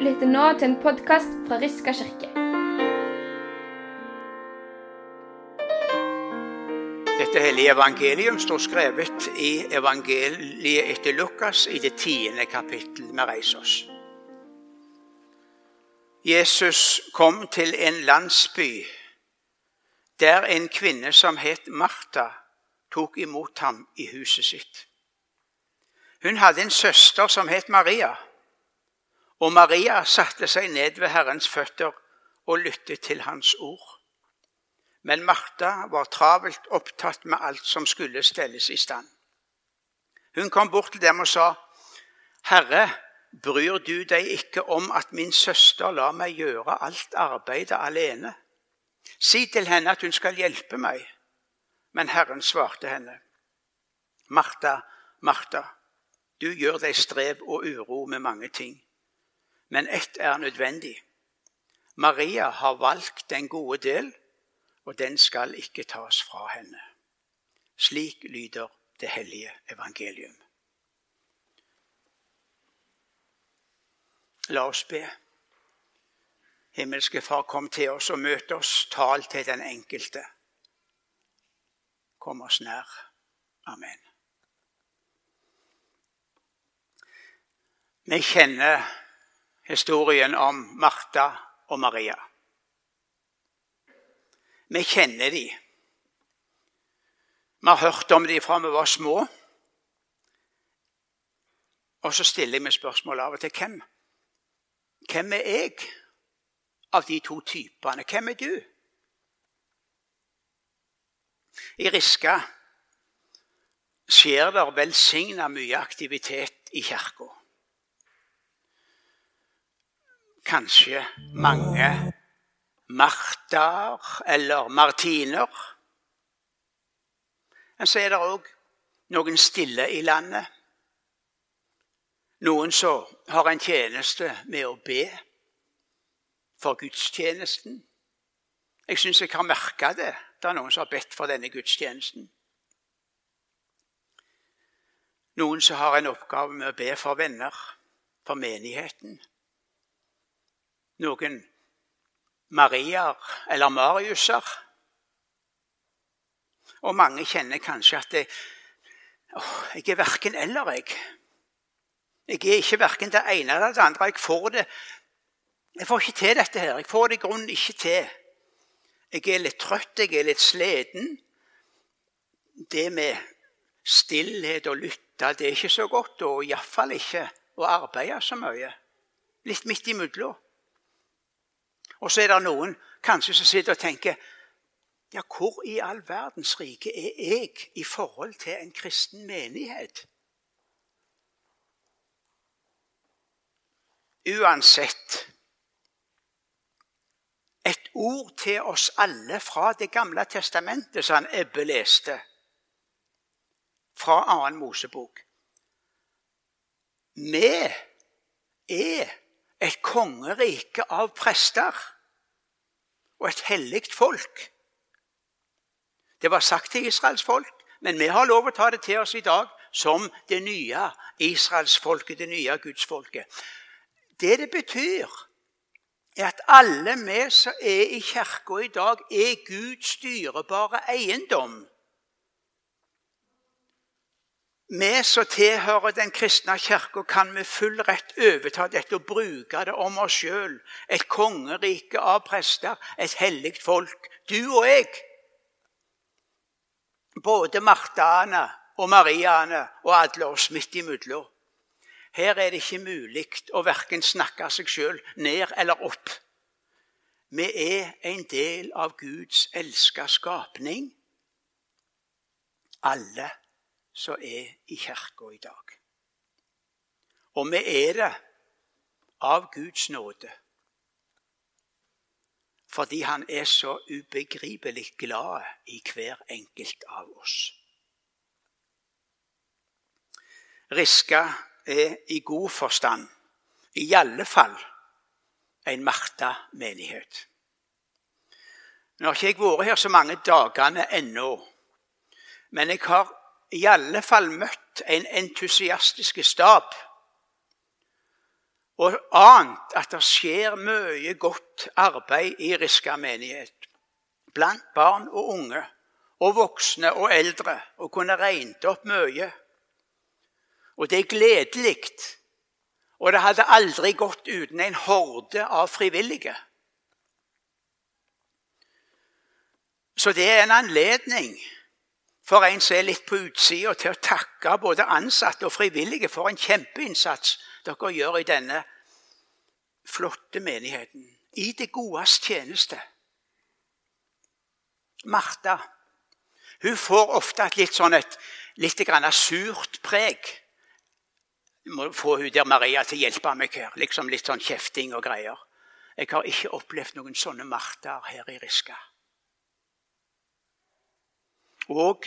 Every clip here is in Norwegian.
lytter nå til en podkast fra Riska kirke. Dette hellige evangelium står skrevet i evangeliet etter Lukas i det tiende kapittel. Vi reiser oss. Jesus kom til en landsby der en kvinne som het Martha, tok imot ham i huset sitt. Hun hadde en søster som het Maria. Og Maria satte seg ned ved Herrens føtter og lyttet til hans ord. Men Martha var travelt opptatt med alt som skulle stelles i stand. Hun kom bort til dem og sa, 'Herre, bryr du deg ikke om at min søster lar meg gjøre alt arbeidet alene?' 'Si til henne at hun skal hjelpe meg.' Men Herren svarte henne, 'Martha, Martha, du gjør deg strev og uro med mange ting.' Men ett er nødvendig. Maria har valgt den gode del, og den skal ikke tas fra henne. Slik lyder det hellige evangelium. La oss be. Himmelske Far, kom til oss og møt oss. Tal til den enkelte. Kom oss nær. Amen. Vi kjenner historien om Martha og Maria. Vi kjenner de. Vi har hørt om de fra vi var små. Og så stiller jeg meg spørsmålet av og til hvem Hvem er jeg av de to typene? Hvem er du? I Riska skjer det velsigna mye aktivitet i kirka. Kanskje mange Martaer eller Martiner. Men så er det òg noen stille i landet. Noen som har en tjeneste med å be for gudstjenesten. Jeg syns jeg har merka det. Det er noen som har bedt for denne gudstjenesten. Noen som har en oppgave med å be for venner, for menigheten noen Mariaer eller Mariuser. Og mange kjenner kanskje at det, åh, jeg er verken eller, jeg. Jeg er ikke verken det ene eller det andre. Jeg får det Jeg får ikke til dette her. Jeg får det i grunnen ikke til. Jeg er litt trøtt, jeg er litt sliten. Det med stillhet og lytte, det er ikke så godt. Og iallfall ikke å arbeide så mye. Litt midt imellom. Og så er det noen kanskje som sitter og tenker ja, hvor i all verdens rike er jeg i forhold til en kristen menighet? Uansett Et ord til oss alle fra Det gamle testamentet, som Ebbe leste, fra annen Mosebok. Vi er et kongerike av prester og et hellig folk. Det var sagt til Israels folk, men vi har lov å ta det til oss i dag som det nye israelsfolket, det nye gudsfolket. Det det betyr, er at alle vi som er i kirka i dag, er Guds styrebare eiendom. Vi som tilhører Den kristne kirka, kan med full rett overta dette og bruke det om oss sjøl. Et kongerike av prester, et hellig folk. Du og jeg. Både Martane og Mariaene og alle oss midt imellom. Her er det ikke mulig å verken snakke seg sjøl ned eller opp. Vi er en del av Guds elska skapning. Alle som er i kirka i dag. Og vi er det av Guds nåde. Fordi han er så ubegripelig glad i hver enkelt av oss. Riska er i god forstand, i alle fall, en Marta-menighet. Nå har ikke jeg vært her så mange dagene ennå, men jeg har i alle fall møtt en entusiastisk stab. og ant at det skjer mye godt arbeid i Riska menighet. Blant barn og unge, og voksne og eldre, og kunne regnet opp mye. Og det er gledelig. Og det hadde aldri gått uten en horde av frivillige. Så det er en anledning for en som er litt på utsida, til å takke både ansatte og frivillige for en kjempeinnsats dere gjør i denne flotte menigheten. I det godes tjeneste. Martha hun får ofte et litt sånn et litt surt preg. Jeg må få hun der Maria til å hjelpe meg her. Liksom litt sånn kjefting og greier. Jeg har ikke opplevd noen sånne Marthaer her i Riska. Og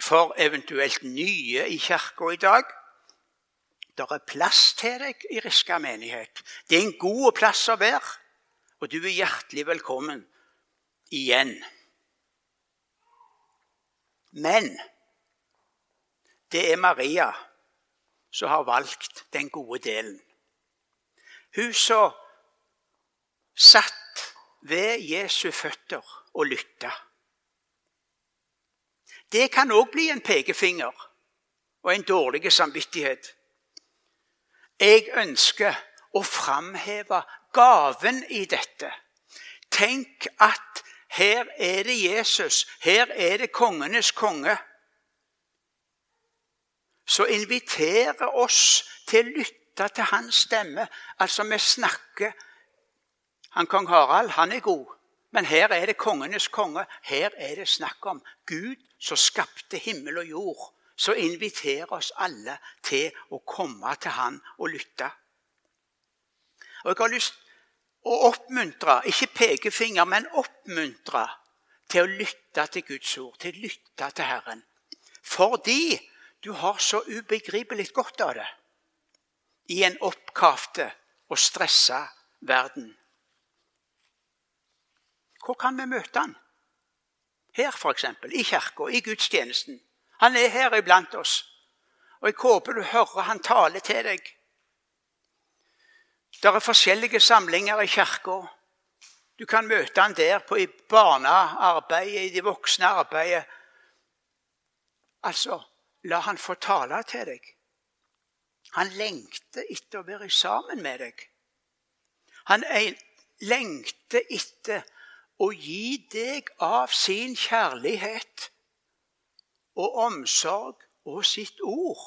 for eventuelt nye i kirka i dag det er plass til deg i Riska menighet. Det er en god plass å være, og du er hjertelig velkommen igjen. Men det er Maria som har valgt den gode delen. Hun som satt ved Jesu føtter og lytta. Det kan òg bli en pekefinger og en dårlig samvittighet. Jeg ønsker å framheve gaven i dette. Tenk at her er det Jesus, her er det kongenes konge. Så inviterer oss til å lytte til hans stemme. Altså, vi snakker Han kong Harald, han er god. Men her er det kongenes konge. Her er det snakk om Gud som skapte himmel og jord Som inviterer oss alle til å komme til Han og lytte. Og Jeg har lyst å oppmuntre, ikke pekefinger, men oppmuntre til å lytte til Guds ord, til å lytte til Herren. Fordi du har så ubegripelig godt av det i en oppkavte og stressa verden. Hvor kan vi møte han? Her, f.eks. I kirka, i gudstjenesten. Han er her iblant oss. Og jeg håper du hører han tale til deg. Det er forskjellige samlinger i kirka. Du kan møte han der på i barnearbeidet, i det voksne arbeidet. Altså, la han få tale til deg. Han lengter etter å være sammen med deg. Han lengter etter å gi deg av sin kjærlighet og omsorg og sitt ord.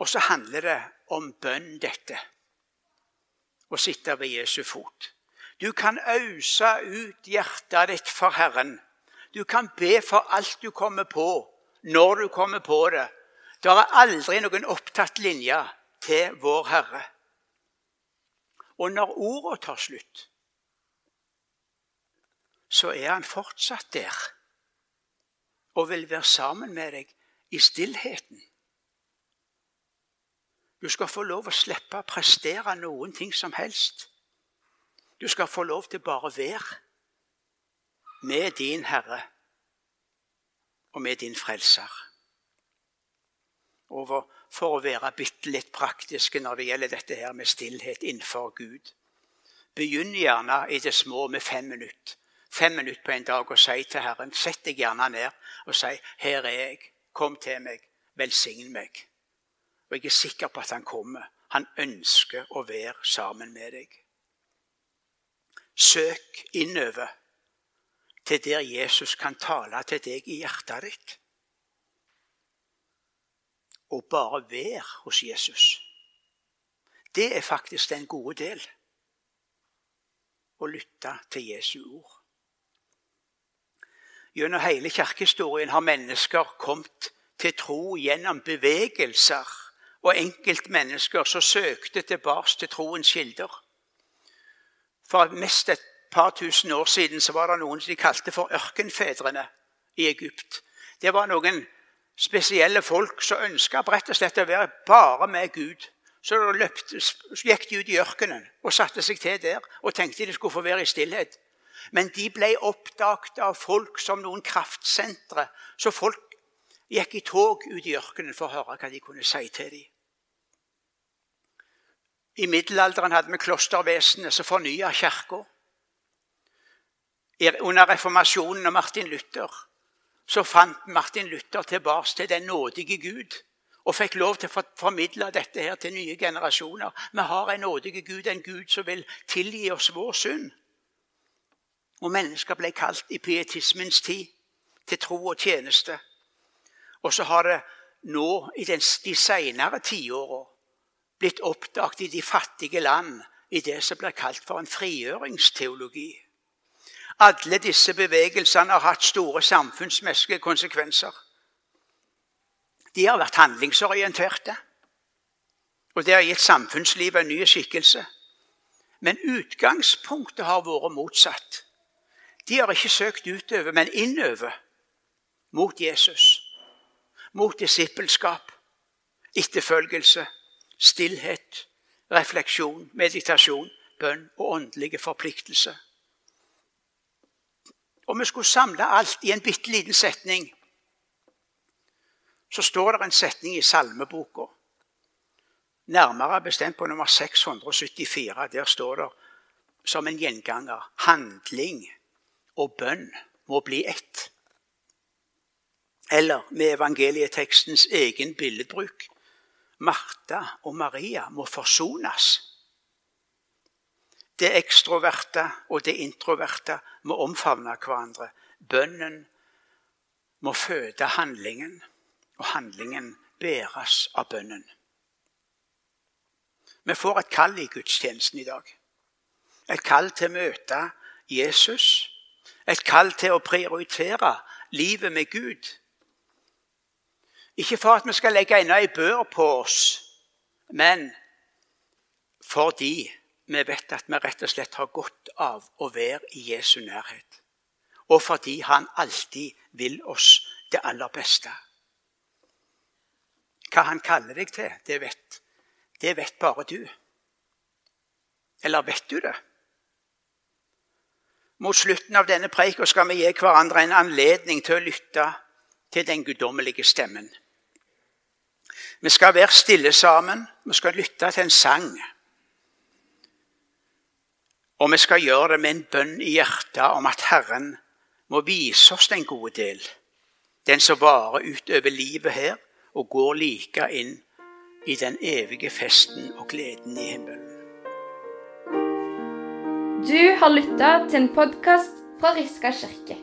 Og så handler det om bønn, dette. Å sitte ved Jesu fot. Du kan ause ut hjertet ditt for Herren. Du kan be for alt du kommer på, når du kommer på det. Det er aldri noen opptatt linje til vår Herre. Og når orda tar slutt, så er han fortsatt der og vil være sammen med deg i stillheten. Du skal få lov å slippe å prestere noen ting som helst. Du skal få lov til bare å være med din Herre og med din Frelser. Og for å være bitte litt praktiske når det gjelder dette her med stillhet innenfor Gud. Begynn gjerne i det små med fem minutter fem minutter på en dag og si til Herren Sett deg gjerne ned og si 'Her er jeg. Kom til meg. Velsign meg.' Og jeg er sikker på at han kommer. Han ønsker å være sammen med deg. Søk innover til der Jesus kan tale til deg i hjertet ditt. Og bare vær hos Jesus. Det er faktisk den gode del. Å lytte til Jesu ord. Gjennom hele kirkehistorien har mennesker kommet til tro gjennom bevegelser og enkeltmennesker som søkte tilbake til troens kilder. For mest et par tusen år siden var det noen som de kalte for ørkenfedrene i Egypt. Det var noen spesielle folk som ønska rett og slett å være bare med Gud. Så løpte, gikk de ut i ørkenen og satte seg til der og tenkte de skulle få være i stillhet. Men de ble oppdaget av folk som noen kraftsentre. Så folk gikk i tog ut i ørkenen for å høre hva de kunne si til dem. I middelalderen hadde vi klostervesenet som fornya kirka. Under reformasjonen og Martin Luther så fant Martin Luther tilbake til den nådige Gud og fikk lov til å formidle dette her til nye generasjoner. Vi har en nådige Gud, en Gud som vil tilgi oss vår synd. Og mennesker ble kalt i pietismens tid til tro og tjeneste. Og så har det nå, i de senere tiåra, blitt oppdaget i de fattige land i det som blir kalt for en frigjøringsteologi. Alle disse bevegelsene har hatt store samfunnsmessige konsekvenser. De har vært handlingsorienterte, og det har gitt samfunnslivet en ny skikkelse. Men utgangspunktet har vært motsatt. De har ikke søkt utover, men innover mot Jesus. Mot disippelskap, etterfølgelse, stillhet, refleksjon, meditasjon, bønn og åndelige forpliktelser. Om vi skulle samle alt i en bitte liten setning, så står det en setning i salmeboka. Nærmere bestemt på nummer 674. Der står det som en gjenganger handling og bønn må bli ett. Eller med evangelietekstens egen billedbruk Martha og Maria må forsones. Det ekstroverte og det introverte må omfavne hverandre. Bønnen må føde handlingen, og handlingen bæres av bønnen. Vi får et kall i gudstjenesten i dag. Et kall til å møte Jesus. Et kall til å prioritere livet med Gud. Ikke for at vi skal legge enda ei bør på oss, men fordi vi vet at vi rett og slett har godt av å være i Jesu nærhet. Og fordi han alltid vil oss det aller beste. Hva han kaller deg til, det vet, det vet bare du. Eller vet du det? Mot slutten av denne preika skal vi gi hverandre en anledning til å lytte til den guddommelige stemmen. Vi skal være stille sammen. Vi skal lytte til en sang. Og vi skal gjøre det med en bønn i hjertet om at Herren må vise oss den gode del. Den som varer utover livet her og går like inn i den evige festen og gleden i himmelen. Du har lytta til en podkast fra Riska kirke.